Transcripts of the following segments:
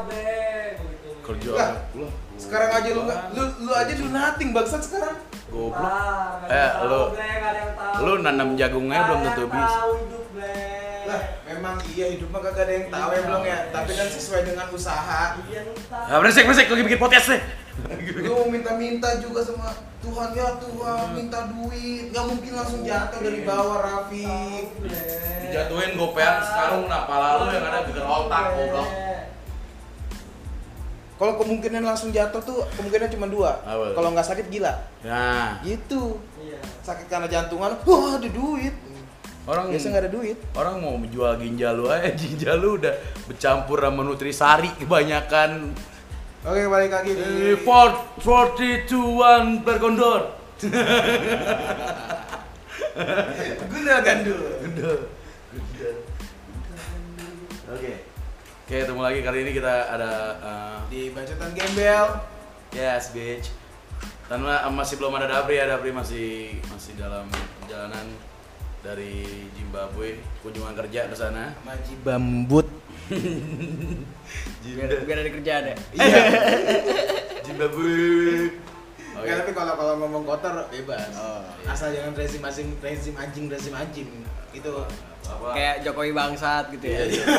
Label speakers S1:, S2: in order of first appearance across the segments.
S1: makanya kerja gitu.
S2: Lah,
S3: lah.
S2: Sekarang aja lu nggak, lu lu aja lu nothing bangsat sekarang.
S3: Goblok.
S1: Ah,
S3: Eh, lu-. Lu nanam jagungnya belum tentu bisa.
S2: Lah, memang iya hidup mah kagak ada yang tahu ya belum ya. Tapi kan sesuai dengan usaha.
S1: Iya, lu tahu.
S3: Ah, beresek beresek lagi bikin podcast deh.
S2: Lu minta-minta juga sama Tuhan ya Tuhan minta duit. Nggak mungkin langsung jatuh dari bawah
S1: bre.
S3: Dijatuhin gopean sekarang kenapa lalu yang ada geger otak goblok.
S2: Kalau kemungkinan langsung jatuh tuh kemungkinan cuma dua. Kalau nggak sakit gila.
S3: Nah,
S2: Gitu.
S1: Iya.
S2: Sakit karena jantungan, wah ada duit.
S3: orang
S2: Biasa nggak ada duit.
S3: orang mau menjual ginjal lu aja, ginjal lu udah bercampur sama nutrisari kebanyakan.
S2: Oke balik lagi di
S3: Eh, Ford 42 bergondor.
S2: Gundal gandul.
S3: Oke. Oke, ketemu lagi kali ini kita ada uh,
S2: Di bacotan gembel.
S3: Yes, bitch. Dan ma- masih belum ada Dabri ya, Dabri masih masih dalam perjalanan dari Zimbabwe kunjungan kerja ke sana.
S2: Maji bambut.
S4: biar, biar ada kerjaan ya
S2: Iya.
S3: Zimbabwe. Oke.
S2: Nggak, tapi kalau kalau ngomong kotor bebas.
S4: Oh,
S2: Asal jangan rezim anjing, rezim anjing, rezim anjing. Itu
S3: Apa?
S4: kayak Jokowi bangsat gitu
S3: Iya,
S4: ya
S3: iya.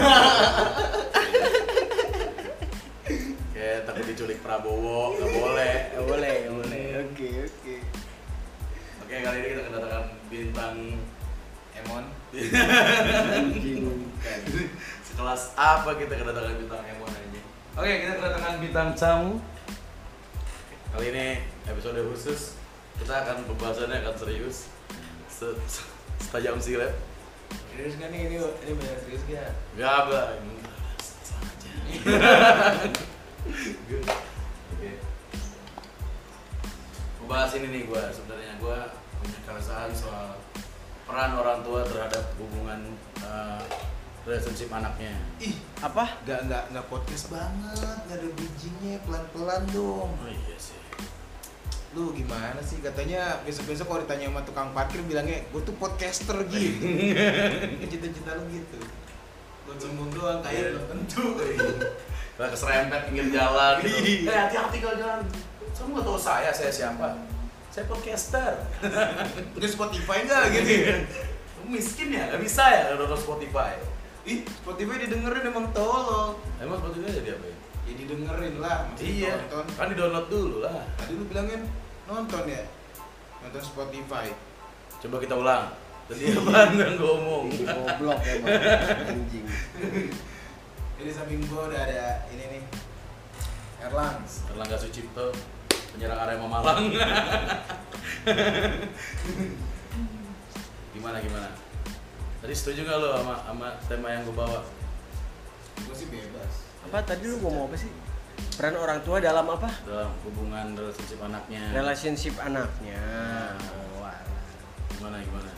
S3: Kayak takut diculik Prabowo, nggak boleh.
S4: Nggak boleh nggak boleh oke oke
S3: Oke, kali ini kita kedatangan bintang
S2: Emon.
S3: sekelas apa kita kedatangan bintang Emon aja. Oke, kita kedatangan bintang tamu. Kali ini episode khusus kita akan pembahasannya akan serius. Se- se- Setajam silet.
S2: Serius kan nih ini ini benar serius gak?
S3: Gak apa. saja. Oke. Gua bahas ini nih gua sebenarnya gua punya keresahan soal peran orang tua terhadap hubungan eh, relationship anaknya.
S2: Ih,
S4: apa
S2: nggak nggak nggak podcast banget, nggak ada bijinya, pelan pelan dong.
S3: Oh iya sih.
S2: Lu gimana sih? Katanya besok besok kalau ditanya sama tukang parkir bilangnya gue tuh podcaster gitu. Cita-cita lu gitu. Gue sombong doang kayak belum tentu.
S3: Kalau keserempet pinggir jalan gitu.
S2: Iya.
S3: Eh hati-hati kalau jalan. Kamu nggak tahu saya, saya siapa? Saya podcaster.
S2: Udah Spotify nggak gitu?
S3: Kamu miskin ya? Gak bisa ya kalau Spotify?
S2: Ih, Spotify didengerin emang tolol.
S3: Emang Spotify jadi apa ya?
S2: Ya didengerin lah,
S3: Iya,
S2: nonton.
S3: kan di download dulu lah.
S2: Tadi lu bilangin nonton ya? Nonton Spotify.
S3: Coba kita ulang. Tadi apaan yang gue omong?
S4: Ini goblok emang anjing
S2: Jadi samping gua udah ada ini nih. Erlangs.
S3: Erlangga Sucipto, penyerang Arema Malang. gimana gimana? Tadi setuju gak lo sama sama tema yang gue bawa?
S2: Gua
S4: apa tadi lu ngomong apa sih peran orang tua dalam apa
S3: dalam hubungan relationship anaknya?
S4: relationship anaknya
S3: Nah.
S4: oh, alah.
S3: Gimana gimana?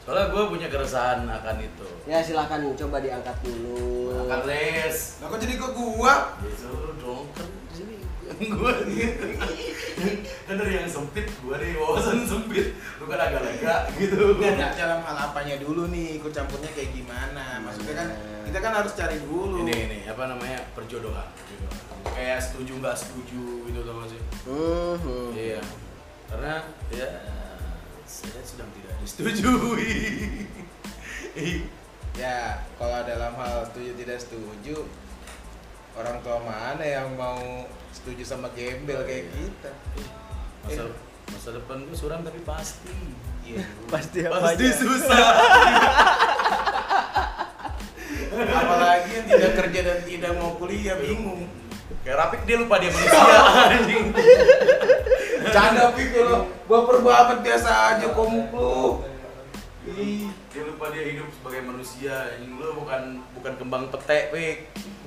S3: Soalnya gue punya keresahan akan itu.
S4: ya silahkan coba diangkat dulu
S3: Akan les.
S2: Lah kok jadi ke gua?
S3: Ya suruh dong kan di sini gue gitu. kan dari yang sempit gue nih wawasan sempit. Lu kan agak lega gitu.
S2: Nggak ada dalam hal apanya dulu nih, ikut campurnya kayak gimana? Maksudnya kan kita kan harus cari dulu.
S3: ini ini apa namanya perjodohan, perjodohan. kayak setuju nggak setuju gitu tau gak sih
S4: Mhm.
S3: iya karena ya saya sedang tidak disetujui
S2: Ya, kalau dalam hal setuju tidak setuju, orang tua mana yang mau setuju sama gembel kayak kita?
S3: masa masa depan gue suram tapi pasti
S2: Iya.
S4: pasti apa
S3: pasti
S4: aja
S3: susah
S2: Apalagi yang tidak kerja dan tidak mau kuliah bingung.
S3: kayak rapik dia lupa dia manusia anjing.
S2: Canda pikir lo, baper banget biasa aja komuk lu. Ih,
S3: dia lupa dia hidup sebagai manusia anjing. Lu bukan bukan kembang petek pik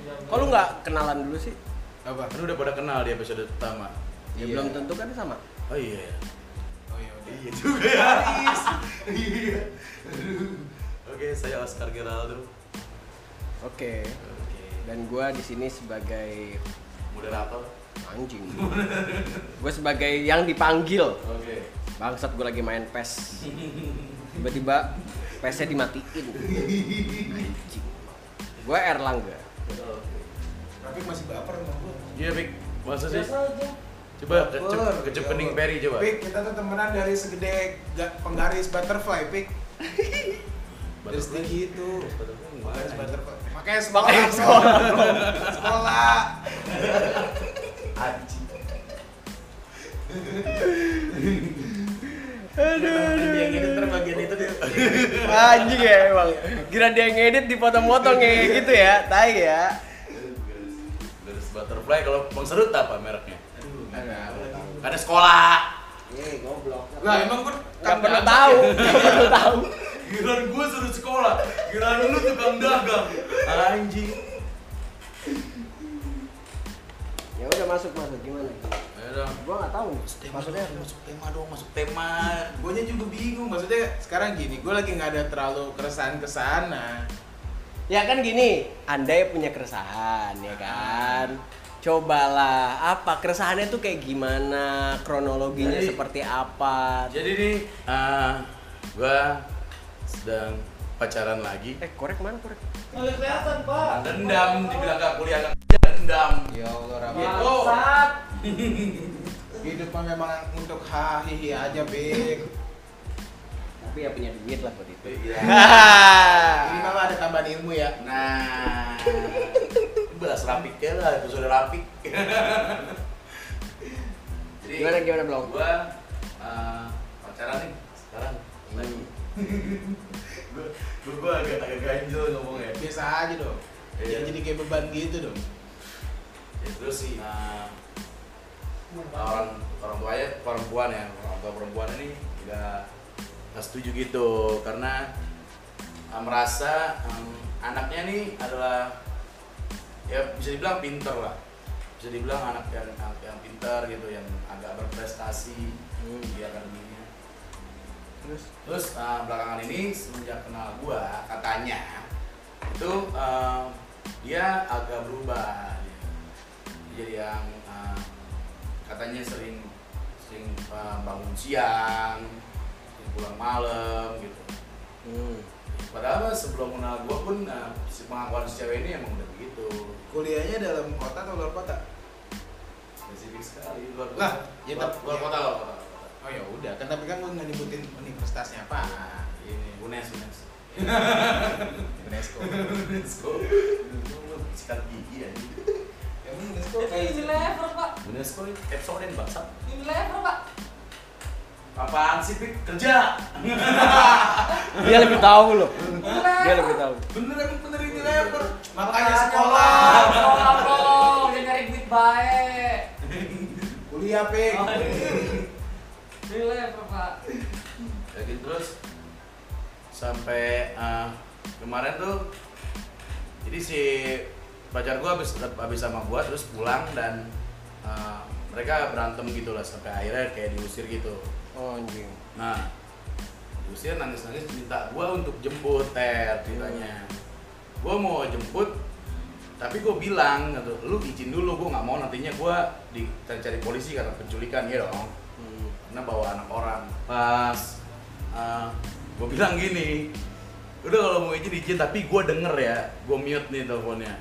S4: kok lu nggak kenalan dulu sih.
S2: Apa?
S3: kan udah pada kenal di episode pertama.
S4: Ya
S2: Iya.
S4: belum tentu kan sama.
S3: Oh iya. Ya
S2: Oh iya udah.
S3: iya juga ya. Iya. Oke saya Oscar Geraldo
S4: oke dan gua di sini sebagai
S3: moderator
S4: anjing gue sebagai yang dipanggil
S3: oke
S4: bangsat gue lagi main pes tiba-tiba pesnya dimatiin anjing Gue Erlangga.
S2: Rafiq masih baper sama gue.
S3: Iya, Pik. Masa sih?
S1: Biasa aja.
S3: Coba kecep,
S2: Baper.
S3: kecep
S2: Ya
S3: kening
S2: Allah.
S3: peri coba.
S2: Pik, kita tuh temenan dari segede ga- penggaris butterfly, Pik. Dari setinggi itu. Penggaris butterfly. Makanya sekolah.
S4: Makanya
S2: bro. sekolah.
S3: Anjing.
S2: Aduh, dia ngedit terbagian itu dia.
S4: Anjing ya emang. Kira dia ngedit dipotong-potong kayak gitu ya, tai ya.
S3: Garis butterfly kalau Bang Serut apa mereknya?
S2: Aduh, enggak lagi.
S3: Ada sekolah.
S4: Eh, goblok.
S2: Lah emang gue
S4: Gak perlu tahu, gak perlu tahu.
S3: Giliran gue suruh sekolah, giliran lu tukang dagang. Anjing.
S4: Ya udah masuk masuk gimana?
S3: Ayo dong.
S4: Gua nggak tahu.
S3: Tema
S4: Maksudnya
S3: dong, masuk tema dong, masuk tema.
S2: Gue juga bingung, maksudnya sekarang gini, gue lagi nggak ada terlalu keresahan ke sana.
S4: Ya kan gini, Anda punya keresahan ya kan. Cobalah apa keresahannya tuh kayak gimana, kronologinya
S3: Jadi-
S4: seperti apa.
S3: Jadi nih, uh, gue sedang pacaran lagi.
S4: Eh, korek mana korek?
S1: Nggak kelihatan, Pak.
S3: Dendam, dibilang gak kuliah kerja, dendam.
S2: Ya Allah, Rafi.
S3: Gitu.
S1: Bangsat.
S2: Hidup memang untuk hahihi aja, Bik.
S4: Tapi ya punya duit lah buat itu.
S3: Iya.
S2: Ini memang ada tambahan ilmu ya.
S3: Nah, bahas rapik ya lah, episode rapik. Jadi,
S4: Gimana gimana belum?
S3: Gua uh, pacaran nih sekarang. Lagi. Gua, gua agak agak ganjel ngomongnya.
S2: Biasa aja dong.
S3: Iya.
S2: Jangan jadi kayak beban gitu dong.
S3: Ya, terus sih uh, orang orang tuanya perempuan ya orang tua perempuan ini nggak nggak setuju gitu karena uh, merasa um, anaknya nih adalah ya bisa dibilang pinter lah bisa dibilang anak yang anak yang pinter gitu yang agak berprestasi
S4: Hmm.
S3: di akademinya
S4: Terus
S3: terus uh, belakangan ini semenjak kenal gua katanya itu uh, dia agak berubah dia jadi yang uh, katanya sering sering uh, bangun siang sering pulang malam gitu
S4: hmm.
S3: padahal sebelum kenal gua pun uh, si pengakuan si cewek ini emang udah begitu
S2: Kuliahnya dalam kota atau luar kota?
S3: spesifik sekali luar
S2: Lah,
S3: kota
S2: ya
S3: luar, luar
S2: ya.
S3: luar kota, luar kota.
S2: Oh ya udah, kan tapi kan gue nggak nyebutin universitasnya apa.
S3: Ini UNES UNES
S2: UNESCO.
S3: UNESCO sikat gigi ya
S2: Emang UNESCO
S1: Unilever, Pak.
S3: UNESCO Epsoden bangsat
S1: Unilever, Pak.
S3: apaan sih Pik? kerja
S4: Dia lebih tahu loh. Dia lebih tahu.
S3: bener emang bener ini lever
S2: makanya sekolah,
S1: Sekolah, bro. Dia nyari duit baik.
S2: kuliah pik.
S1: Unilever, Pak.
S3: gitu terus sampai eh, kemarin tuh jadi si pacar gua habis habis sama gua terus pulang dan eh, mereka berantem gitu lah sampai akhirnya kayak diusir gitu
S4: Oh, anjing.
S3: nah diusir nangis nangis minta gua untuk jemput ter ceritanya gua mau jemput tapi gue bilang gitu, lu izin dulu gue nggak mau nantinya gua dicari polisi karena penculikan ya dong
S4: Hmm.
S3: Karena bawa anak orang. Pas gue bilang gini udah kalau mau izin izin tapi gue denger ya gue mute nih teleponnya.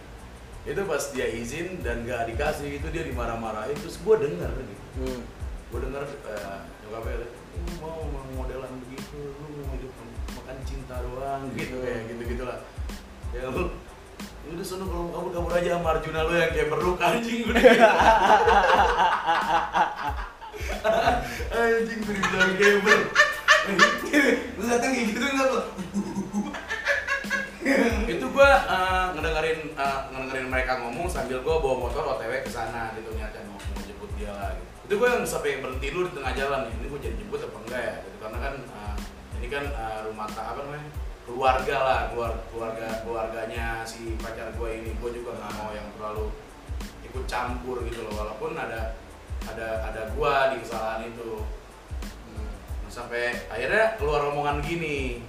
S3: Itu pas dia izin dan gak dikasih itu dia dimarah-marahin terus gue denger gitu.
S4: Hmm.
S3: gue denger uh, nyokapnya lu mau mau modelan begitu lu mau hidup makan cinta doang gitu. kayak gitu gitulah ya lu "Ya udah sono kalau mau kabur kabur aja sama Arjuna lu yang kayak beruk anjing. udah anjing tuh dibilang gamer.
S2: Lu kayak gitu nggak
S3: itu gua uh, ngedengerin uh, ngedengerin mereka ngomong sambil gua bawa motor otw ke sana gitu niatnya mau, mau jemput dia lah gitu. itu gua yang sampai berhenti dulu di tengah jalan ini gua jadi jemput apa enggak ya gitu. Karena kan uh, ini kan uh, rumah ta apa namanya keluarga lah keluar keluarga keluarganya si pacar gua ini. Gua juga nggak mau yang terlalu ikut campur gitu loh walaupun ada ada ada gua di kesalahan itu. Hmm, sampai akhirnya keluar omongan gini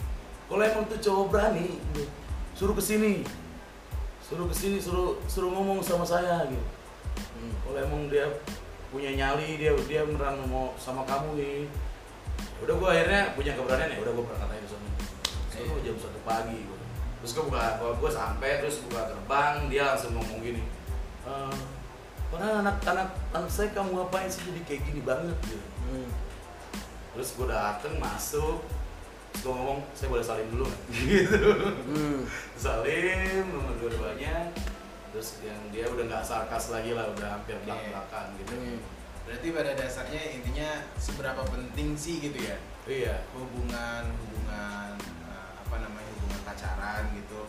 S3: kalau emang tuh cowok berani suruh ke sini suruh ke sini suruh suruh ngomong sama saya gitu.
S4: Hmm.
S3: kalau emang dia punya nyali dia dia beneran mau sama kamu nih Ya udah gua akhirnya punya keberanian ya udah gua berangkat aja sana Sono jam satu pagi gua. Terus gue buka gue, gue sampai terus buka gerbang dia langsung ngomong gini "Eh, Padahal anak anak anak saya kamu ngapain sih jadi kayak gini banget gitu.
S4: Hmm.
S3: Terus gue dateng masuk, terus gue ngomong saya boleh salim dulu gitu.
S4: Hmm.
S3: Salim nomor dua-duanya. Terus yang dia udah nggak sarkas lagi lah, udah hampir belak belakan gitu.
S4: Hmm.
S2: Berarti pada dasarnya intinya seberapa penting sih gitu ya
S3: Iya.
S2: hubungan hubungan eh, apa namanya hubungan pacaran gitu.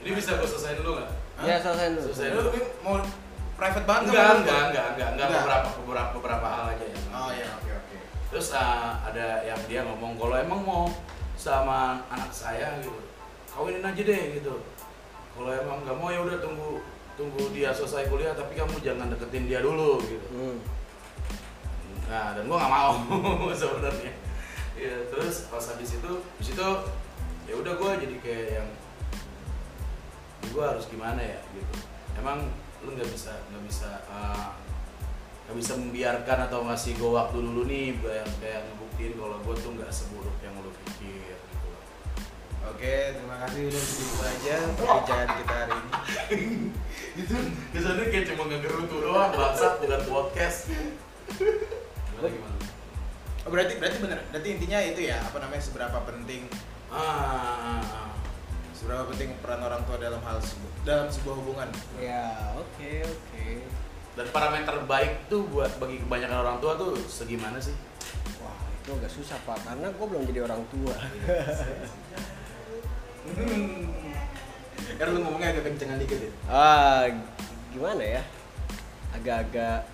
S3: Ini bisa gue selesai dulu nggak?
S2: Hah?
S4: Ya selesai dulu.
S3: Selesai.
S2: Lu lu mau private banget
S3: Enggak,
S2: nggak?
S3: enggak, enggak, enggak, enggak,
S2: Enggak.
S3: beberapa beberapa beberapa hal aja ya.
S2: Oh ya oke oke.
S3: Terus uh, ada yang dia ngomong kalau emang mau sama anak saya gitu, kawinin aja deh gitu. Kalau emang nggak mau ya udah tunggu tunggu dia selesai kuliah tapi kamu jangan deketin dia dulu gitu.
S4: Hmm.
S3: Nah dan gua nggak mau sebenarnya. Ya terus pas habis itu, habis itu ya udah gua jadi kayak yang gua harus gimana ya gitu. Emang lu nggak bisa nggak bisa uh, nggak bisa membiarkan atau ngasih gue waktu dulu nih kayak kayak ngebuktiin kalau gue tuh nggak seburuk yang lu pikir gitu.
S2: Oke, terima kasih udah segitu aja perbincangan kita hari ini.
S3: itu kesannya kayak cuma ngegerutu doang bangsat bukan podcast gimana gimana
S2: Oh, berarti berarti bener. Berarti intinya itu ya, apa namanya seberapa penting
S3: ah, ah, ah.
S2: Seberapa penting peran orang tua dalam hal sebu- dalam sebuah hubungan.
S4: Ya, oke oke.
S3: dan parameter baik tuh buat bagi kebanyakan orang tua tuh segimana sih
S4: Wah, itu agak susah pak, karena gue belum jadi orang tua.
S2: Kan lu ngomongnya agak kencengan dikit ya.
S4: Ah, gimana ya? Agak-agak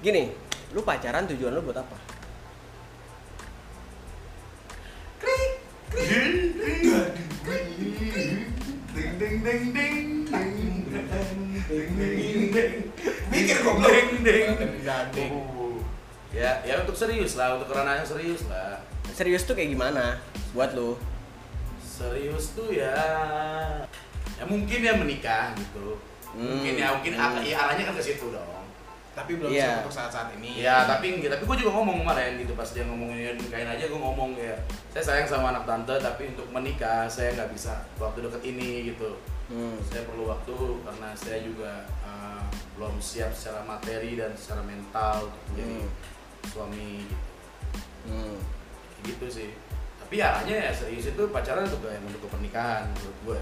S4: gini. Lu pacaran tujuan lu buat apa?
S3: ding ding ding ding ding ding ding ding
S2: Mikir goblok.
S3: ding ding. Oh. ya ya untuk serius lah untuk ranahnya serius lah
S4: Serius tuh kayak gimana buat lu?
S3: serius tuh ya ya mungkin ya menikah gitu mungkin ya mungkin
S4: Hmm.
S3: ya arahnya kan ke situ dong
S2: Tapi belum siap untuk saat-saat ini.
S3: ya tapi tapi gue juga ngomong kemarin gitu pas dia ngomongin nikahin aja gue ngomong ya saya sayang sama anak tante tapi untuk menikah saya nggak bisa waktu deket ini gitu
S4: Hmm.
S3: saya perlu waktu karena saya juga uh, belum siap secara materi dan secara mental untuk menjadi
S4: Hmm.
S3: suami gitu.
S4: Hmm.
S3: Gitu sih tapi arahnya ya serius itu pacaran untuk kayak untuk pernikahan menurut gue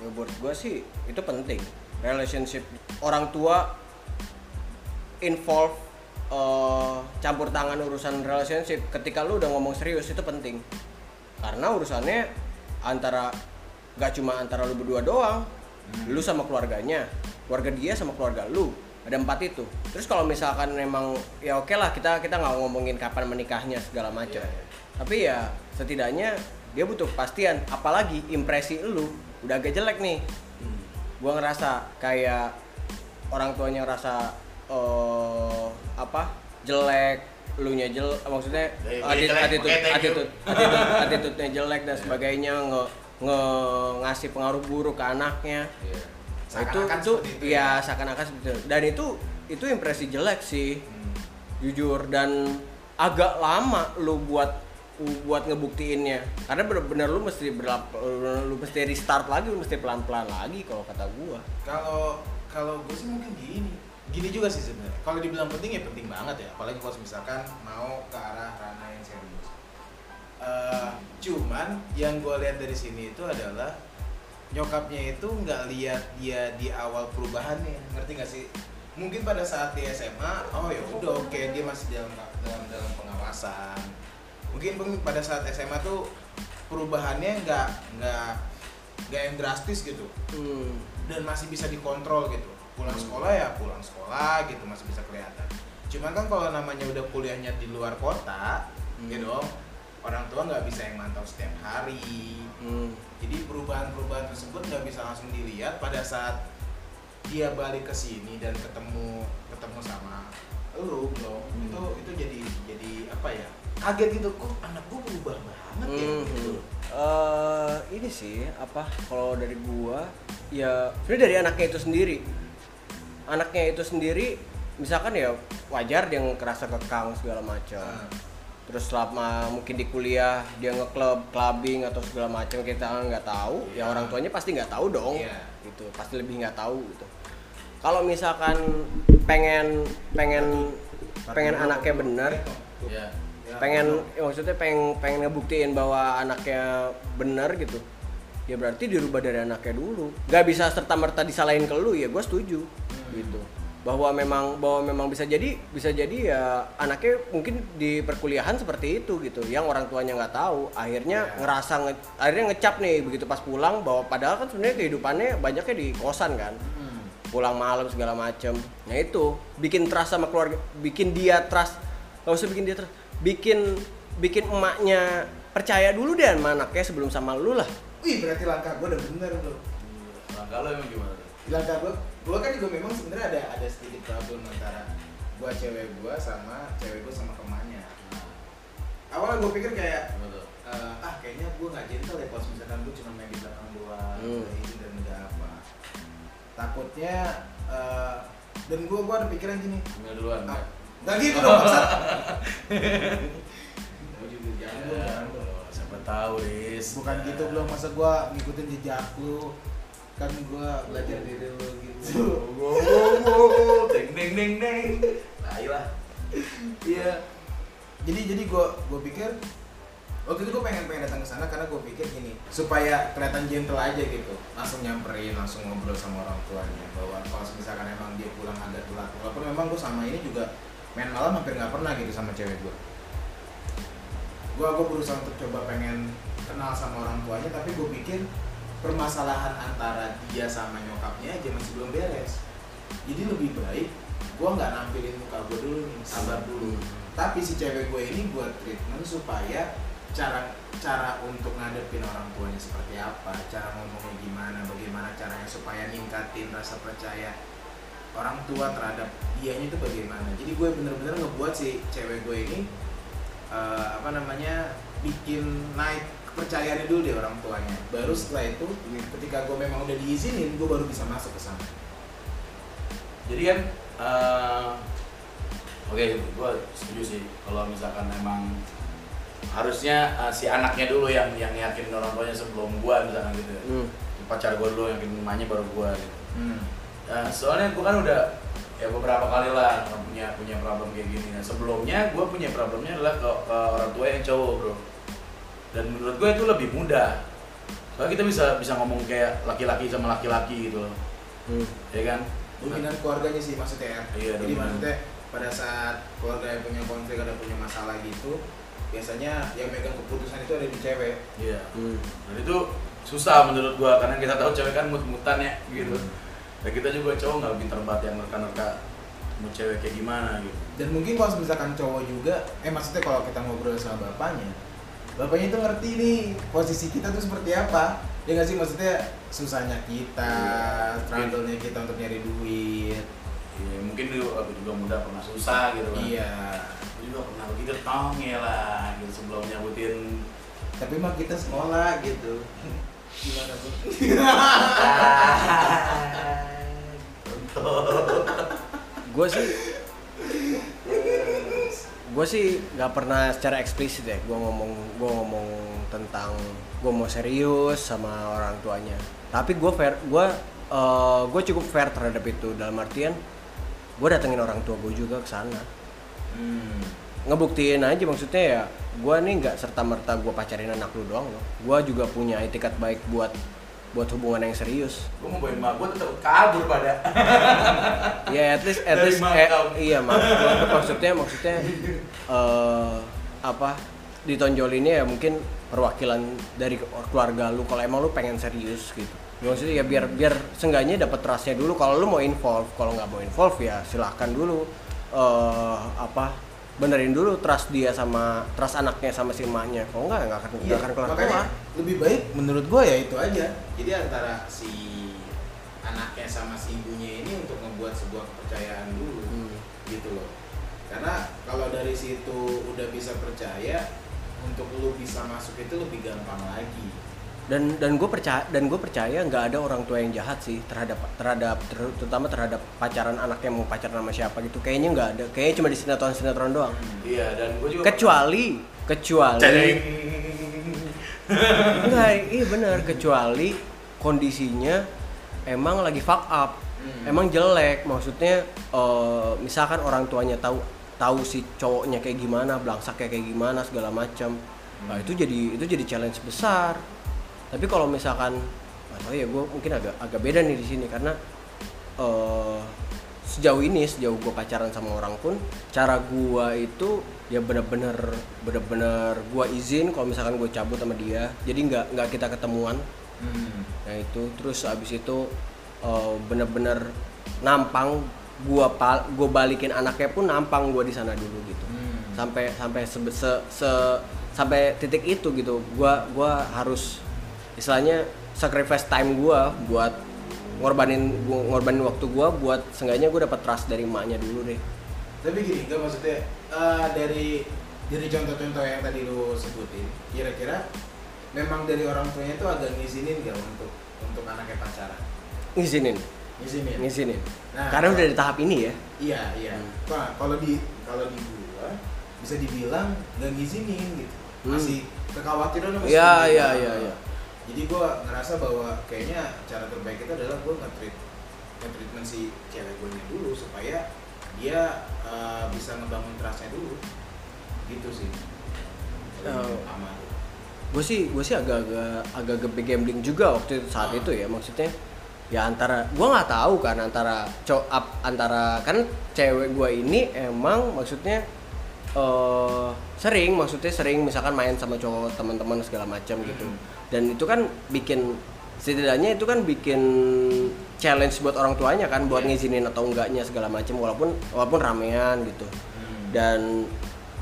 S4: Ya, buat gue sih itu penting. Relationship orang tua involve eh, campur tangan urusan relationship ketika lu udah ngomong serius itu penting. Karena urusannya antara gak cuma antara lu berdua doang. Lu sama keluarganya. Keluarga dia sama keluarga lu. Ada empat itu. Terus kalau misalkan memang ya oke lah kita kita nggak ngomongin kapan menikahnya segala macam.
S3: Iya, iya.
S4: tapi ya setidaknya dia butuh kepastian. Apalagi impresi lu udah agak jelek nih. Gua ngerasa kayak orang tuanya ngerasa eh apa jelek lu nya jel maksudnya
S3: Eh,
S4: attitude
S3: jelek,
S4: attitude
S3: oke, thank you.
S4: attitude attitude attitude-nya jelek dan sebagainya nge, nge ngasih pengaruh buruk ke anaknya
S3: Iya.
S4: Nah, itu itu
S2: itu
S4: ya
S2: ya.
S4: seakan-akan seperti itu dan itu itu impresi jelek sih
S2: Hmm.
S4: jujur dan agak lama lu buat buat ngebuktiinnya karena bener-bener lu mesti berlap, lu mesti restart lagi lu mesti pelan-pelan lagi kalau kata gua
S2: Kalau kalau gue sih mungkin gini. Gini juga sih sebenarnya. Kalau dibilang penting ya penting banget ya. Apalagi kalau misalkan mau ke arah ranah yang serius. Eh, cuman yang gue lihat dari sini itu adalah nyokapnya itu nggak lihat dia di awal perubahannya ngerti nggak sih mungkin pada saat di SMA oh ya udah oke dia masih dalam dalam dalam pengawasan mungkin pada saat SMA tuh perubahannya nggak nggak nggak yang drastis gitu
S4: hmm.
S2: dan masih bisa dikontrol gitu pulang sekolah ya pulang sekolah gitu masih bisa kelihatan cuman kan kalau namanya udah kuliahnya di luar kota
S4: Hmm.
S2: ya dong orang tua nggak bisa yang mantau setiap hari
S4: Hmm.
S2: jadi perubahan-perubahan tersebut nggak bisa langsung dilihat pada saat dia balik ke sini dan ketemu ketemu sama lu belum
S4: Hmm.
S2: itu itu jadi jadi apa ya kaget gitu kok anak gua berubah banget ya
S4: Hmm.
S2: gitu
S4: Eh, ini sih apa kalau dari gua ya sebenarnya dari anaknya itu sendiri anaknya itu sendiri misalkan ya wajar dia ngerasa kekang segala macam.
S2: Nah,
S4: terus selama mungkin di kuliah dia ngeklub clubbing atau segala macam kita nggak tahu ya orang tuanya pasti nggak tahu dong.
S2: Iya.
S4: gitu pasti lebih nggak tahu gitu. Kalau misalkan pengen pengen pengen anaknya bener
S3: ya
S2: Ya,
S4: pengen ya maksudnya pengen pengen ngebuktiin bahwa anaknya bener gitu ya berarti dirubah dari anaknya dulu. Nggak bisa serta merta disalahin ke lu ya gue setuju gitu bahwa memang bahwa memang bisa jadi bisa jadi ya anaknya mungkin di perkuliahan seperti itu gitu yang orang tuanya nggak tahu akhirnya
S2: Ya.
S4: ngerasa nge- akhirnya ngecap nih begitu pas pulang bahwa padahal kan sebenarnya kehidupannya banyaknya di kosan kan
S2: Hmm.
S4: pulang malam segala macem nah itu bikin trust sama keluarga bikin dia trust gak usah bikin dia trust bikin bikin emaknya percaya dulu deh sama anaknya sebelum sama lu lah
S2: Wih berarti langkah gue udah bener tuh.
S3: langkah lo emang gimana tuh?
S2: Langkah gue, gue kan juga memang sebenarnya ada ada sedikit problem antara gue cewek gue sama cewek gue sama temannya. Awalnya gue pikir kayak eh, ah kayaknya gue nggak gentle ya kalau misalkan gue cuma main di belakang doang
S4: Hmm.
S2: nggak ini dan nggak apa. Takutnya eh, dan gue gue ada pikiran gini,
S3: Ambil duluan
S2: ah,
S3: ya?
S2: nggak gitu dong maksud. Gue juga jangan
S3: Ya,
S2: dong.
S3: siapa tahu Riz
S2: bukan
S3: Ya.
S2: gitu belum masa gua ngikutin jejak lu kan gua belajar dari lu gitu.
S3: Wow, wow, wow. deng deng deng deng. Nah iya
S2: iya. Jadi jadi gua gua pikir waktu itu gua pengen pengen datang ke sana karena gua pikir gini supaya kelihatan gentle aja gitu. Langsung nyamperin langsung ngobrol sama orang tuanya bahwa kalau misalkan emang dia pulang agak telat. Walaupun memang gua sama ini juga main malam hampir nggak pernah gitu sama cewek gua. Gua gua berusaha untuk coba pengen kenal sama orang tuanya tapi gua pikir permasalahan antara dia sama nyokapnya aja masih belum beres. Jadi lebih baik gua nggak nampilin muka gua dulu nih sabar dulu. Tapi si cewek gue ini buat treatment supaya cara cara untuk ngadepin orang tuanya seperti apa cara ngomongnya gimana bagaimana caranya supaya ningkatin rasa percaya orang tua terhadap dianya itu bagaimana. Jadi gue bener-bener ngebuat si cewek gue ini eh, apa namanya bikin naik kepercayaannya dulu deh orang tuanya. Baru setelah itu ketika gue memang udah diizinin gue baru bisa masuk ke sana.
S3: Jadi kan eh, oke gue setuju sih. Kalau misalkan emang harusnya eh, si anaknya dulu yang yang yakinin orang tuanya sebelum gua misalkan gitu ya.
S4: Hmm.
S3: pacar gua dulu yang emaknya baru gua gitu.
S2: Hmm.
S3: Nah, soalnya gua kan udah ya beberapa kali lah punya punya problem kayak gini. Nah sebelumnya gua punya problemnya adalah ke, ke orang tua yang cowok bro dan menurut gue itu lebih mudah soalnya kita bisa bisa ngomong kayak laki-laki sama laki-laki gitu loh
S4: Hmm.
S3: ya kan
S2: dominan keluarganya sih maksudnya ya.
S3: Iya,
S2: Jadi
S3: dominan.
S2: maksudnya pada saat keluarga yang punya konflik ada punya masalah gitu, biasanya yang megang keputusan itu ada di cewek.
S3: iya
S4: Hmm.
S3: dan itu susah menurut gua karena kita tahu cewek kan mut-mutan ya gitu dan kita juga cowok nggak pinter banget yang nerka-nerka mau cewek kayak gimana gitu
S2: Dan mungkin kalau misalkan cowok juga, eh maksudnya kalau kita ngobrol sama bapaknya, bapaknya itu ngerti nih posisi kita tuh seperti apa. Ya nggak sih maksudnya susahnya kita,
S3: Iya.
S2: struggle-nya kita untuk nyari duit.
S3: Iya, mungkin dulu aku juga muda pernah susah gitu kan.
S2: Iya.
S3: Aku juga pernah begitu tongel lah gitu sebelum nyabutin
S2: Tapi mah kita sekolah gitu. Gimana tuh?
S4: gue sih gue sih nggak pernah secara eksplisit ya gue ngomong gue ngomong tentang gue mau serius sama orang tuanya. Tapi gue fair gue gue cukup fair terhadap itu. Dalam artian gue datengin orang tua gue juga ke sana.
S2: Hmm.
S4: ngebuktiin aja maksudnya ya gue nih nggak serta merta gue pacarin anak lu doang loh. Gue juga punya etikat baik buat buat hubungan yang serius.
S3: Gue mau bawain mak gue tetap kabur pada
S4: ya at least at
S3: Dari
S4: least eh, iya mak. Maksudnya maksudnya eh apa ditonjolinnya ya mungkin perwakilan dari keluarga lu. Kalau emang lu pengen serius gitu. Ya, maksudnya ya biar biar seenggaknya dapat trustnya dulu. Kalau lu mau involve kalau nggak mau involve ya silahkan dulu eh apa benerin dulu trust dia sama trust anaknya sama si emaknya kalau nggak nggak akan nggak
S2: Iya,
S4: akan kelar kelar
S2: lebih baik menurut gua ya itu aja. Jadi antara si anaknya sama si ibunya ini untuk membuat sebuah kepercayaan dulu
S4: Hmm.
S2: gitu loh. Karena kalau dari situ udah bisa percaya, untuk lu bisa masuk itu lebih gampang lagi.
S4: Dan dan gue percaya dan gue percaya nggak ada orang tua yang jahat sih terhadap terhadap ter- terutama terhadap pacaran anaknya mau pacaran sama siapa gitu. Kayaknya nggak ada kayaknya cuma di sinetron sinetron doang.
S3: Iya, dan gue juga
S4: kecuali kecuali enggak iya benar. Kecuali kondisinya emang lagi fuck up.
S2: Hmm.
S4: emang jelek. Maksudnya eh, misalkan orang tuanya tahu tahu si cowoknya kayak gimana belangsak kayak gimana segala macam. Nah itu jadi itu jadi challenge besar tapi kalau misalkan tahu ya gue mungkin agak agak beda nih di sini karena eh, sejauh ini sejauh gue pacaran sama orang pun cara gua itu ya bener-bener bener-bener gua izin kalau misalkan gue cabut sama dia jadi nggak nggak kita ketemuan
S2: Hmm.
S4: nah itu terus abis itu eh, bener-bener nampang gua pal gua balikin anaknya pun nampang gua di sana dulu gitu
S2: Hmm.
S4: sampai sampai sebe- se, se- sampai titik itu gitu gua gua harus istilahnya sacrifice time gua buat ngorbanin gua, ngorbanin waktu gua buat seenggaknya gua dapat trust dari emaknya dulu deh
S2: Tapi gini, enggak maksudnya eh, dari dari contoh-contoh yang tadi lu sebutin, kira-kira memang dari orang tuanya itu agak ngizinin nggak untuk untuk anaknya pacaran?
S4: ngizinin
S2: Ngizinin.
S4: ngizinin
S2: Nah,
S4: karena udah di tahap ini ya
S2: Iya, iya.
S4: Hmm.
S2: Nah, kalau di kalau di gua bisa dibilang nggak ngizinin gitu.
S4: Hmm.
S2: Masih kekhawatiran masih tinggi
S4: iya,
S2: banget.
S4: iya, iya.
S2: Jadi gua ngerasa bahwa kayaknya cara terbaik itu adalah gua nge-treat nge-treatment si cewek gue dulu supaya dia eh, bisa ngebangun trustnya dulu. Gitu sih. Paling
S4: Oh. gue sih gue sih agak-agak agak-agak gambling juga waktu itu saat itu ya maksudnya ya antara gue nggak tahu kan antara cow up antara kan cewek gue ini emang maksudnya eh sering maksudnya sering misalkan main sama cowok teman-teman segala macam gitu
S2: Hmm.
S4: Dan itu kan bikin setidaknya itu kan bikin challenge buat orang tuanya kan buat
S2: Iya.
S4: ngizinin atau enggaknya segala macam walaupun walaupun ramean gitu
S2: Hmm.
S4: dan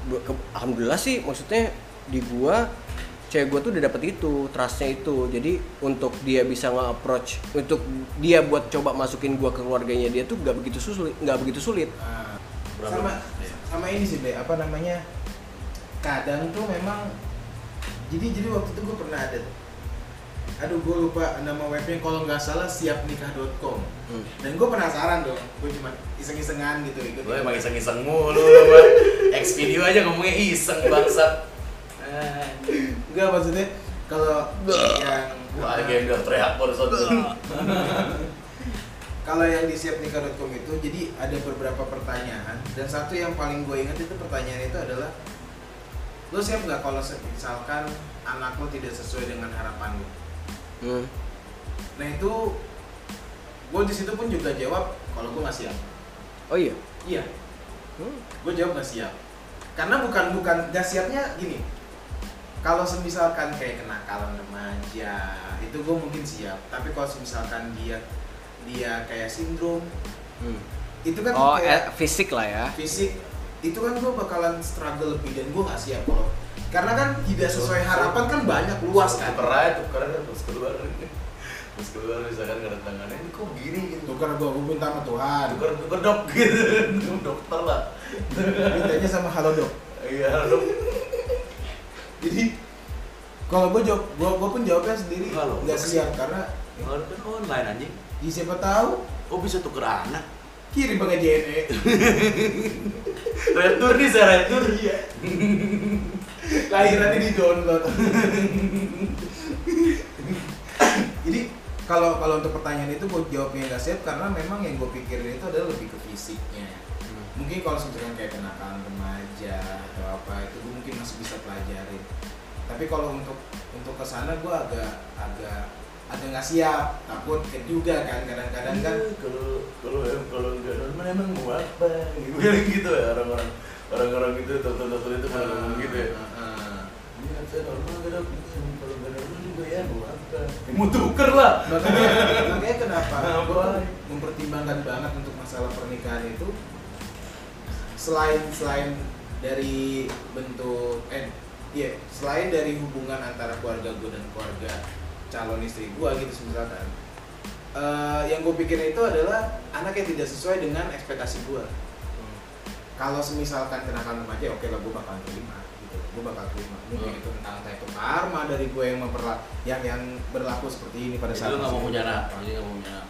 S4: ke- alhamdulillah sih maksudnya di gua cewek gua tuh udah dapet itu trustnya itu jadi untuk dia bisa nge-approach untuk dia buat coba masukin gua ke keluarganya dia tuh nggak begitu sulit nggak begitu sulit
S2: Nah, sama
S3: Iya.
S2: sama ini sih Be, apa namanya kadang tuh memang jadi jadi waktu itu gue pernah ada aduh gue lupa nama webnya. Kalau nggak salah siapnikah.com
S4: Hmm.
S2: dan gue penasaran dong gue cuma iseng-isengan gitu ikut
S3: Gue emang iseng-iseng mulu. X video aja ngomongnya iseng bangsat. Eh,
S2: enggak maksudnya kalau yang
S3: Wah, game udah teriak barusan
S2: kalau yang di siapnikah.com itu jadi ada beberapa pertanyaan. Dan satu yang paling gue ingat itu pertanyaan itu adalah lo siap nggak kalau misalkan anak lo tidak sesuai dengan harapan lo
S4: Hmm.
S2: nah itu gue di situ pun juga jawab kalau gue nggak siap.
S4: Oh iya?
S2: Iya.
S4: Hmm.
S2: gue jawab nggak siap. Karena bukan bukan nggak siapnya gini. Kalau semisalkan kayak kenakalan remaja itu gue mungkin siap. Tapi kalau misalkan dia dia kayak sindrom
S4: Hmm.
S2: itu kan
S4: oh
S2: kayak
S4: eh, fisik lah ya.
S2: Fisik itu kan gue bakalan struggle lebih dan gue nggak siap kalau karena kan tidak sesuai harapan kan banyak luas kan
S3: Tuker aja, tuker aja terus keluar. Terus keluar misalkan ada tangannya, ini kok gini gitu.
S2: tukar gue gue minta sama Tuhan
S3: Tuker, tuker dok gitu. Dokter lah.
S2: mintanya sama halo dok
S3: Iya dok.
S2: jadi kalau gue jawab gue gue pun jawabnya sendiri
S3: Halo,
S2: nggak siap karena
S3: Kalau kan online anjing.
S2: ya siapa tahu
S3: Kok bisa tuker anak?
S2: kirim pakai JNE
S3: Retur nih saya retur.
S2: iya lahirannya di download. Jadi kalau kalau untuk pertanyaan itu gue jawabnya nggak siap karena memang yang gue pikirin itu adalah lebih ke fisiknya. Mungkin kalau misalkan kayak kenakalan remaja atau apa itu gue mungkin masih bisa pelajarin. Tapi kalau untuk untuk ke sana gue agak agak agak nggak siap. Takut juga kan kadang-kadang kan
S3: Iya, kalau kalau kalau enggak normal emang mau apa? Gitu gitu ya orang-orang orang-orang gitu dokter-dokter itu kalau ngomong gitu ya mau Ya, tuker lah.
S2: Makanya makanya kenapa
S3: Apa?
S2: gue mempertimbangkan banget untuk masalah pernikahan itu selain selain dari bentuk eh iya selain dari hubungan antara keluarga gue dan keluarga calon istri gue gitu misalkan eh, yang gue pikirin itu adalah anak yang tidak sesuai dengan ekspektasi gue kalau semisalkan kenakalan remaja oke lah gue bakalan terima gue bakal terima mungkin
S3: Hmm.
S2: itu tentang itu karma dari gue yang memperla yang yang berlaku seperti ini pada
S3: Jadi
S2: saat
S3: lu nggak mau punya anak, jadi nggak mau punya anak.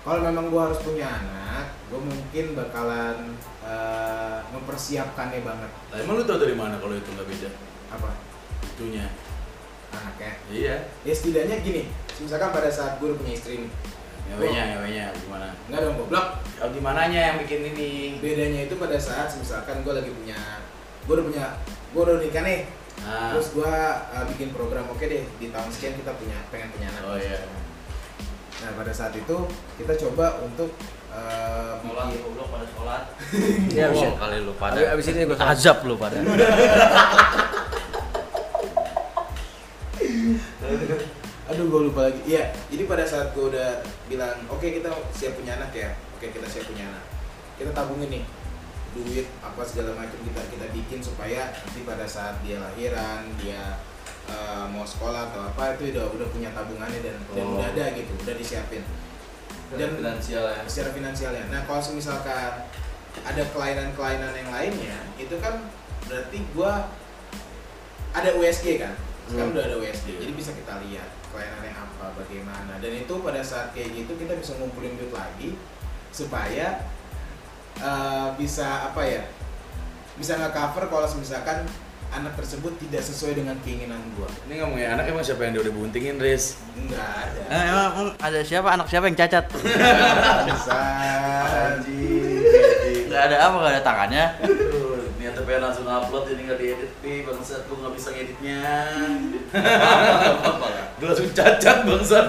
S2: kalau memang gue harus punya anak gue mungkin bakalan eh, mempersiapkannya banget
S3: Lah, emang lu tau dari mana kalau itu nggak beda?
S2: apa
S3: Itunya.
S2: anaknya
S3: Iya.
S2: ya setidaknya gini misalkan pada saat gue punya istri nih
S3: Ngewenya, ngewenya gimana?
S2: nggak dong goblok
S3: Kalau gimananya yang bikin ini?
S2: bedanya itu pada saat misalkan gue lagi punya gue udah punya gue udah nikah nih
S3: Nah,
S2: terus gue bikin program oke deh di tahun sekian kita punya pengen punya anak
S3: Oh, iya.
S2: nah pada saat itu kita coba untuk eh, bikin
S1: goblok pada sholat.
S4: Iya, abis,
S3: kali lu pada.
S4: abis, ini gue
S1: Azab lu pada.
S2: aduh gue lupa lagi iya jadi pada saat gue udah bilang oke kita siap punya anak ya oke kita siap punya anak kita tabungin nih duit apa segala macam kita kita bikin supaya nanti pada saat dia lahiran dia eh, mau sekolah atau apa itu udah udah punya tabungannya dan dan
S3: Oh.
S2: udah ada gitu udah disiapin
S3: Dan finansial ya.
S2: secara finansialnya. Nah kalau misalkan ada kelainan-kelainan yang lainnya, itu kan berarti gua ada USG kan? Sekarang
S3: Hmm.
S2: udah ada USG, jadi bisa kita lihat kelainannya apa, bagaimana. Dan itu pada saat kayak gitu kita bisa ngumpulin duit lagi supaya eh, bisa apa ya? Bisa nggak cover kalau misalkan anak tersebut tidak sesuai dengan keinginan gua.
S3: Ini ngomongin anak emang siapa yang dia udah buntingin, Riz?
S2: Enggak ada.
S1: Eh, emang emang ada siapa anak siapa yang cacat?
S2: Bisa.
S1: Gak ada apa, gak ada tangannya.
S3: Niatnya pengen langsung upload ini nggak diedit, pi bangsat gue nggak bisa ngeditnya. Gue langsung cacat bangsat.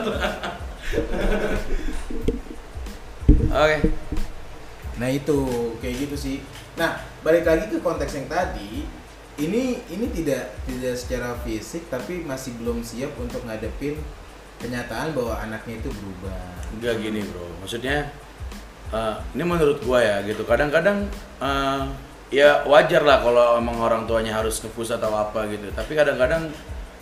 S3: Oke.
S2: Nah itu kayak gitu sih. Nah balik lagi ke konteks yang tadi, ini ini tidak tidak secara fisik tapi masih belum siap untuk ngadepin kenyataan bahwa anaknya itu berubah.
S3: Enggak gini bro, maksudnya eh, ini menurut gua ya gitu. Kadang-kadang eh, ya wajar lah kalau emang orang tuanya harus ngepus atau apa gitu. Tapi kadang-kadang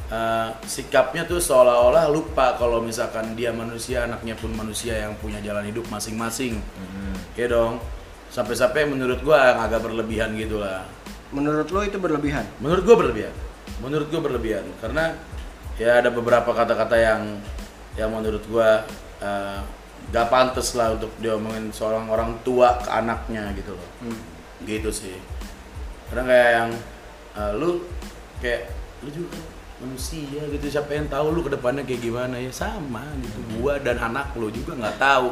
S3: eh, sikapnya tuh seolah-olah lupa kalau misalkan dia manusia, anaknya pun manusia yang punya jalan hidup masing-masing. Ya dong. Sampai-sampai menurut gua yang agak berlebihan gitu lah.
S4: Menurut lo itu berlebihan?
S3: Menurut gua berlebihan. Menurut gua berlebihan karena ya ada beberapa kata-kata yang yang menurut gua eh, gak pantas lah untuk diomongin seorang orang tua ke anaknya gitu loh.
S4: Hmm.
S3: Gitu sih. Kadang kayak yang eh, lu kayak lu juga manusia gitu siapa yang tahu lu ke depannya kayak gimana ya sama gitu gua dan anak lu juga nggak tahu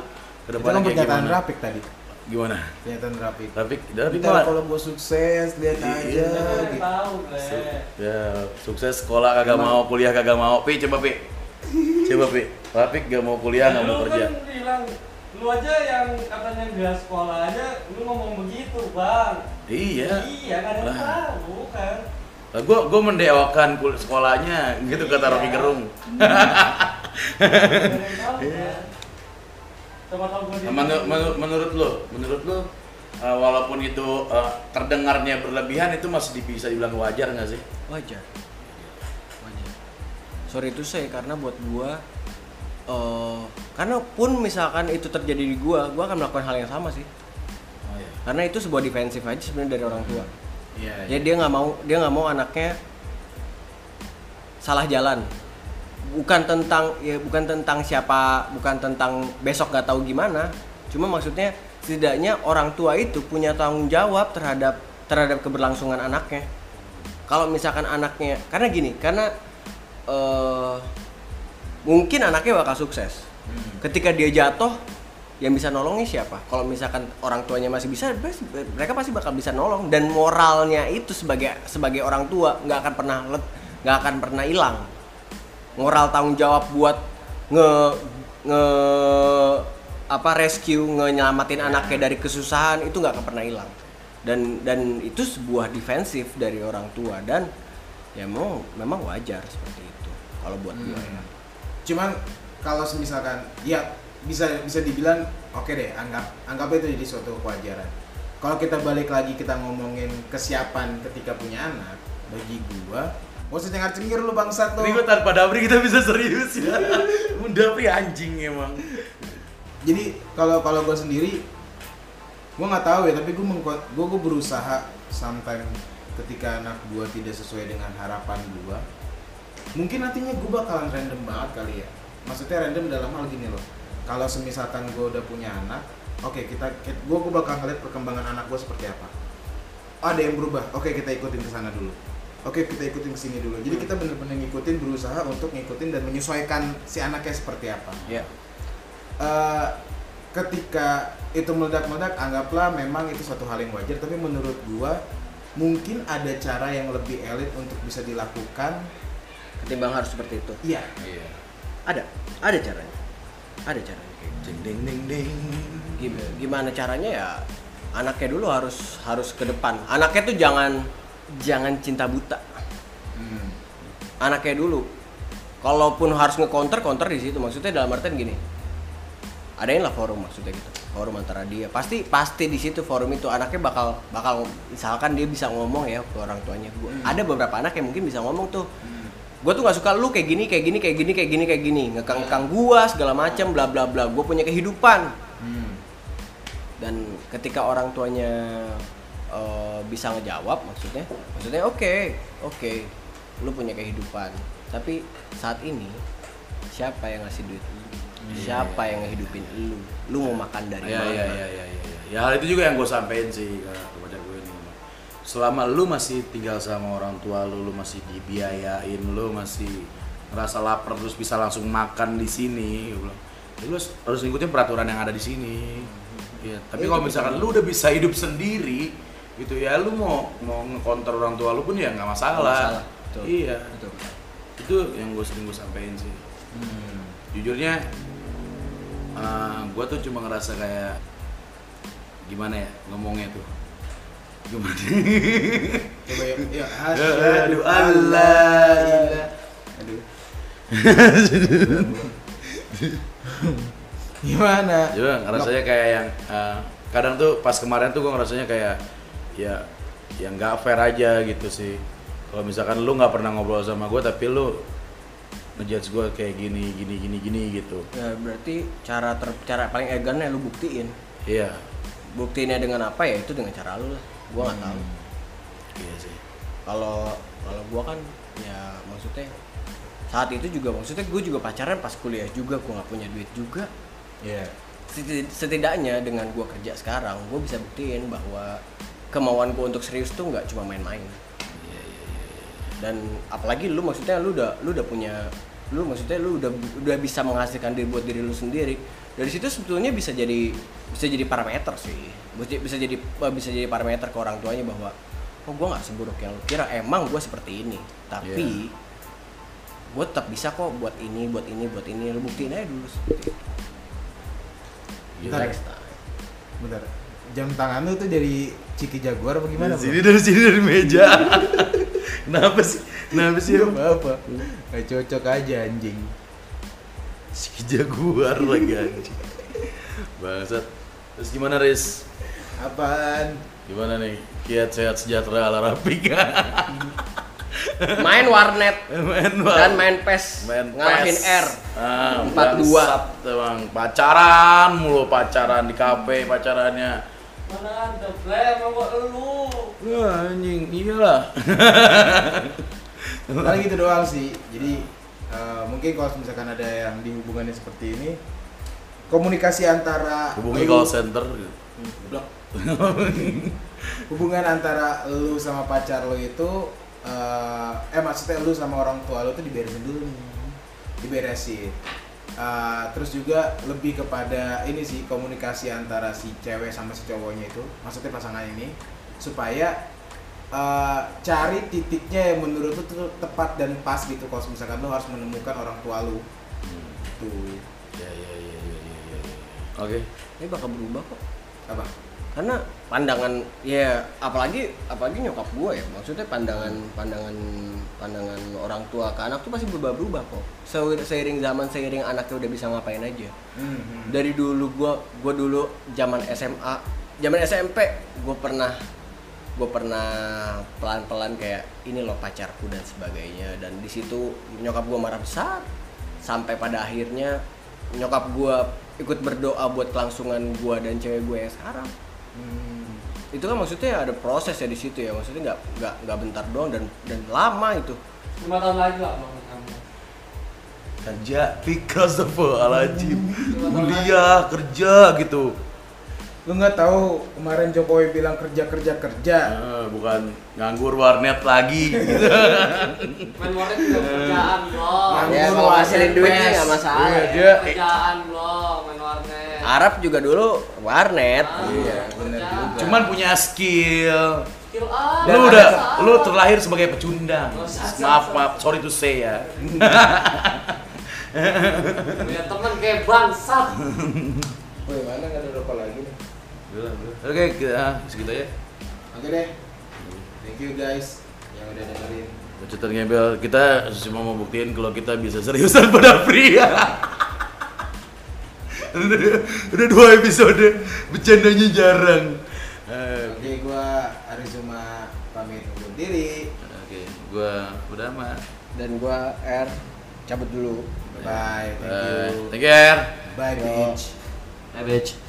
S2: ke
S3: depannya
S2: kan
S3: kayak gimana
S2: rapik tadi.
S3: gimana
S2: Pernyataan rapik.
S3: tapi tapi malah-
S2: kalau gue sukses lihat
S3: Iya.
S2: aja. Gitu.
S1: Tahu,
S3: Su- Ya, sukses sekolah kagak
S2: Emang-
S3: mau, kuliah kagak mau. Pi, coba Pi. Coba Pi. Rapik gak mau kuliah, gak mau
S1: lu
S3: kerja.
S1: kan bilang lu aja yang katanya nggak sekolah aja lu ngomong begitu bang
S3: Iya.
S1: iya kan tahu kan
S3: Lah gua gua mendewakan kul- sekolahnya gitu kata
S1: Iya.
S3: Rocky Gerung.
S1: Gua
S3: Nah, menur- menur- menurut lo, menurut lo uh, walaupun itu uh, terdengarnya berlebihan itu masih di- bisa dibilang wajar nggak sih?
S4: Wajar. Wajar. Sorry itu saya karena buat gua eh karena pun misalkan itu terjadi di gua, gua akan melakukan hal yang sama sih.
S3: Oh iya.
S4: Karena itu sebuah defensif aja sebenarnya dari orang tua.
S2: Iya.
S4: Jadi dia nggak mau dia nggak mau anaknya salah jalan. Bukan tentang ya bukan tentang siapa, bukan tentang besok nggak tahu gimana. Cuma maksudnya setidaknya orang tua itu punya tanggung jawab terhadap terhadap keberlangsungan anaknya. Kalau misalkan anaknya karena gini, karena eh mungkin anaknya bakal sukses.
S2: Hmm.
S4: Ketika dia jatuh, yang bisa nolongnya siapa? Kalau misalkan orang tuanya masih bisa, mereka pasti bakal bisa nolong. Dan moralnya itu sebagai sebagai orang tua nggak akan pernah let- nggak akan pernah hilang. Moral tanggung jawab buat nge nge apa rescue ngenyelamatin anaknya dari kesusahan itu nggak akan pernah hilang. Dan dan itu sebuah defensif dari orang tua dan ya memang memang wajar seperti itu kalau buat gue ya.
S2: Hmm. Cuman kalau misalkan ya bisa bisa dibilang oke deh anggap anggap itu jadi suatu kewajaran. Kalau kita balik lagi kita ngomongin kesiapan ketika punya anak, bagi gua gak usah cengar cengir lu bangsat lu.
S3: Ini gua tanpa Dabri kita bisa serius ya. Bunda Pri anjing emang.
S2: Jadi kalau kalau gua sendiri gua nggak tahu ya tapi gua mengkuat gua, gua berusaha sometimes ketika anak gua tidak sesuai dengan harapan gua mungkin nantinya gua bakalan random banget kali ya maksudnya random dalam hal gini loh kalau semisalkan gua udah punya anak oke kita, kita gua gua bakal ngeliat perkembangan anak gua seperti apa. Oh, ada yang berubah oke kita ikutin ke sana dulu. Oke kita ikutin ke sini dulu. Jadi kita bener-bener ngikutin berusaha untuk ngikutin dan menyesuaikan si anaknya seperti apa.
S4: Ya
S2: Eh, ketika itu meledak-meledak anggaplah memang itu suatu hal yang wajar tapi menurut gua mungkin ada cara yang lebih elit untuk bisa dilakukan.
S4: Ketimbang harus seperti itu.
S2: Iya.
S3: Iya.
S4: ada ada caranya ada caranya kayak gitu.
S3: Ding ding ding ding.
S4: Gim- gimana caranya ya anaknya dulu harus harus ke depan anaknya tuh jangan jangan cinta buta
S2: Hmm.
S4: anaknya dulu kalaupun harus nge-counter counter di situ maksudnya dalam artian gini adain lah forum maksudnya gitu forum antara dia pasti pasti di situ forum itu anaknya bakal bakal misalkan dia bisa ngomong ya ke orang tuanya gua
S2: Hmm.
S4: ada beberapa anak yang mungkin bisa ngomong tuh
S2: Hmm.
S4: Gue tuh nggak suka lu kayak gini kayak gini kayak gini kayak gini kayak gini. Ngekang ngekang gua segala macam bla bla bla. Gue punya kehidupan.
S2: Hmm.
S4: dan ketika orang tuanya eh, bisa ngejawab maksudnya maksudnya oke oke lu punya kehidupan. Tapi saat ini siapa yang ngasih duit lu? Siapa yang ngehidupin lu? Lu mau makan dari
S3: Iya
S4: mana?
S3: iya iya iya iya. Ya hal itu juga yang gue sampein sih Selama lu masih tinggal sama orang tua lu, lu masih dibiayain, lu masih ngerasa lapar terus bisa langsung makan di sini, bilang, ya lu harus, harus ngikutin peraturan yang ada di sini. Iya. Tapi
S2: Ya,
S3: kalau
S2: itu
S3: misalkan
S2: betul.
S3: lu udah bisa hidup sendiri, gitu ya, lu mau mau ngekonter orang tua lu pun ya nggak masalah.
S4: Masalah, betul.
S3: Iya.
S4: Betul.
S3: Itu yang gue sering gue sampein sih
S2: Hmm.
S3: jujurnya gue tuh cuma ngerasa kayak gimana ya ngomongnya tuh gimana
S2: coba ya, ya
S3: aduh. Allah
S2: aduh. Gimana?
S3: Juga ngerasanya kayak yang eh, kadang tuh pas kemarin tuh gue ngerasanya kayak ya yang nggak fair aja gitu sih. Kalau misalkan lu nggak pernah ngobrol sama gue tapi lu ngejudge gue kayak gini gini gini gini gitu.
S4: Ya berarti cara ter, cara paling elegannya lu buktiin.
S3: Iya.
S4: Buktiinnya dengan apa ya? Itu dengan cara lu lah gua nggak tahu.
S3: Iya sih.
S4: Kalau kalau gua kan ya maksudnya saat itu juga maksudnya gue juga pacaran pas kuliah juga gua nggak punya duit juga.
S2: Iya.
S4: Seti- setidaknya dengan gua kerja sekarang gue bisa buktiin bahwa kemauan gue untuk serius tuh nggak cuma main-main.
S3: Iya iya.
S4: Dan apalagi lu maksudnya lu udah lu udah punya lu maksudnya lu udah udah bisa menghasilkan diri buat diri lu sendiri. Dari situ sebetulnya bisa jadi bisa jadi parameter sih. Bisa bisa jadi bisa jadi parameter ke orang tuanya bahwa oh gue nggak seburuk yang lu kira emang gue seperti ini. Tapi gue tetap bisa kok buat ini buat ini buat ini. Lu buktiin aja dulu seperti itu.
S2: Bentar.
S4: next time.
S2: Bentar. Jam tangan lu tuh dari Ciki Jaguar apa gimana
S3: dari sini dari sini dari meja. Kenapa sih kenapa sih
S2: Gak
S3: emang?
S2: apa-apa. Gak cocok aja anjing.
S3: Si jaguar lagi anjing. Bangsat. Terus gimana Riz?
S2: Apaan?
S3: gimana nih? Kiat sehat sejahtera ala Rapika
S4: main warnet.
S3: Main
S4: dan main pes.
S3: Main
S4: ngalahin
S3: PES.
S4: R.
S3: Ah,
S4: 4-2.
S3: bangsat emang. Pacaran mulu pacaran di kafe pacarannya.
S1: Mana ada play sama gua lu.
S3: Wah, anjing. Iyalah
S2: Paling gitu doang sih. Jadi eh, mungkin kalau misalkan ada yang di hubungannya seperti ini, komunikasi antara
S3: hubungi call center
S2: Goblok. hubungan antara lu sama pacar lu itu eh, eh maksudnya lu sama orang tua lu tuh diberesin dulu nih diberesin Eh, terus juga lebih kepada ini sih komunikasi antara si cewek sama si cowoknya itu maksudnya pasangan ini supaya eh, cari titiknya yang menurut lu tuh tepat dan pas gitu kalau misalkan lu harus menemukan orang tua lu. Tuh
S3: ya ya ya ya ya, ya. oke.
S4: Ini bakal berubah kok.
S2: Apa?
S4: Karena pandangan ya apalagi apalagi nyokap gue ya. Maksudnya pandangan pandangan pandangan orang tua ke anak tuh pasti berubah berubah kok. Se- seiring zaman seiring anaknya udah bisa ngapain aja.
S2: Hmm,
S4: dari dulu gue gue dulu zaman SMA zaman SMP gue pernah gue pernah pelan pelan kayak ini loh pacarku dan sebagainya. Dan di situ nyokap gue marah besar. Sampai pada akhirnya nyokap gue ikut berdoa buat kelangsungan gue dan cewek gue yang sekarang.
S2: Hmm.
S4: itu kan maksudnya ada proses ya di situ ya. Maksudnya nggak nggak nggak bentar doang dan dan lama itu.
S1: Lima tahun lagi lah bang kamu.
S3: Kerja because of alajim kuliah kerja gitu
S2: Lu nggak tahu kemarin Jokowi bilang kerja kerja kerja.
S3: Eh, bukan nganggur warnet lagi gitu.
S1: main warnet juga kerjaan bro
S2: Nganggur
S4: ya kalau ngasilin duit sih
S2: warnet.
S4: nggak masalah
S3: Iya,
S4: ya.
S3: dia
S1: kerjaan bro main warnet
S4: Arab juga dulu warnet
S1: Ah,
S2: Iya,
S1: kerjaan.
S2: juga.
S3: cuman punya skill.
S1: skill apa
S3: Lu udah lu terlahir sebagai pecundang.
S1: Oh,
S3: Maaf maaf, sorry to say ya.
S1: punya temen kayak bangsat
S2: Woi, mana nggak ada rokok lagi nih?
S3: Oke, kita segitu ya.
S2: Oke deh. Thank you guys yang udah dengerin.
S3: Bacotan ngebel, kita cuma mau buktiin kalau kita bisa seriusan pada pria. udah, udah dua episode, bercandanya jarang.
S2: Oke, gua Arizuma pamit undur diri.
S3: Oke, gua udah mah.
S4: dan gua R cabut dulu
S2: Bye, thank
S3: Bye.
S2: you.
S3: Take care.
S2: Bye,
S4: Yo.
S2: bitch.
S3: Bye, bitch.